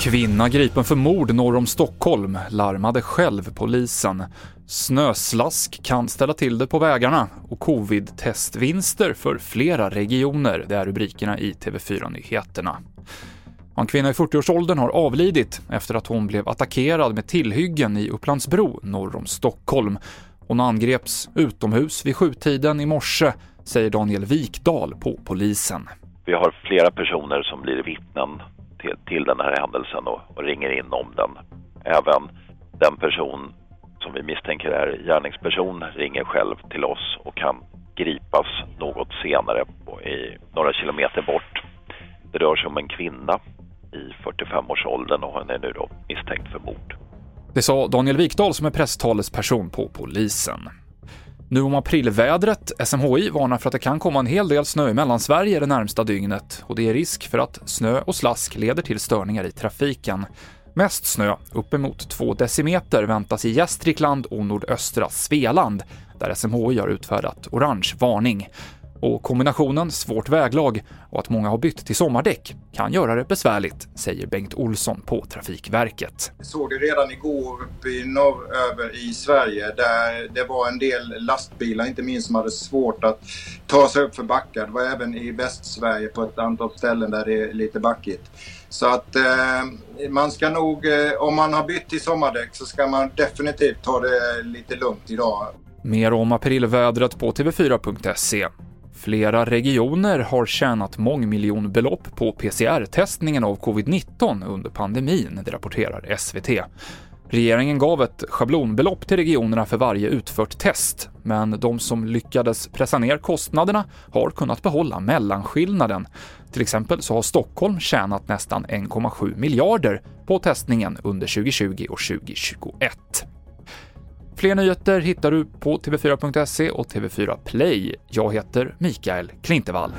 Kvinna gripen för mord norr om Stockholm larmade själv polisen. Snöslask kan ställa till det på vägarna och covid-testvinster för flera regioner. Det är rubrikerna i TV4-nyheterna. En kvinna i 40-årsåldern har avlidit efter att hon blev attackerad med tillhyggen i Upplandsbro norr om Stockholm. Hon angreps utomhus vid sjutiden i morse, säger Daniel Wikdal på polisen. Vi har flera personer som blir vittnen till, till den här händelsen och, och ringer in om den. Även den person som vi misstänker är gärningsperson ringer själv till oss och kan gripas något senare i några kilometer bort. Det rör sig om en kvinna i 45-årsåldern och hon är nu då misstänkt för mord. Det sa Daniel Wikdahl som är presstalesperson på polisen. Nu om aprilvädret. SMHI varnar för att det kan komma en hel del snö i Mellansverige det närmsta dygnet och det är risk för att snö och slask leder till störningar i trafiken. Mest snö, uppemot 2 decimeter, väntas i Gästrikland och nordöstra Svealand, där SMHI har utfärdat orange varning. Och kombinationen svårt väglag och att många har bytt till sommardäck kan göra det besvärligt, säger Bengt Olsson på Trafikverket. Jag såg det redan igår uppe i norröver i Sverige där det var en del lastbilar, inte minst, som hade svårt att ta sig upp för backar. Det var även i Västsverige på ett antal ställen där det är lite backigt. Så att eh, man ska nog, eh, om man har bytt till sommardäck så ska man definitivt ta det lite lugnt idag. Mer om aprilvädret på tv4.se. Flera regioner har tjänat mångmiljonbelopp på PCR-testningen av covid-19 under pandemin, det rapporterar SVT. Regeringen gav ett schablonbelopp till regionerna för varje utfört test, men de som lyckades pressa ner kostnaderna har kunnat behålla mellanskillnaden. Till exempel så har Stockholm tjänat nästan 1,7 miljarder på testningen under 2020 och 2021. Fler nyheter hittar du på tv4.se och TV4 Play. Jag heter Mikael Klintevall.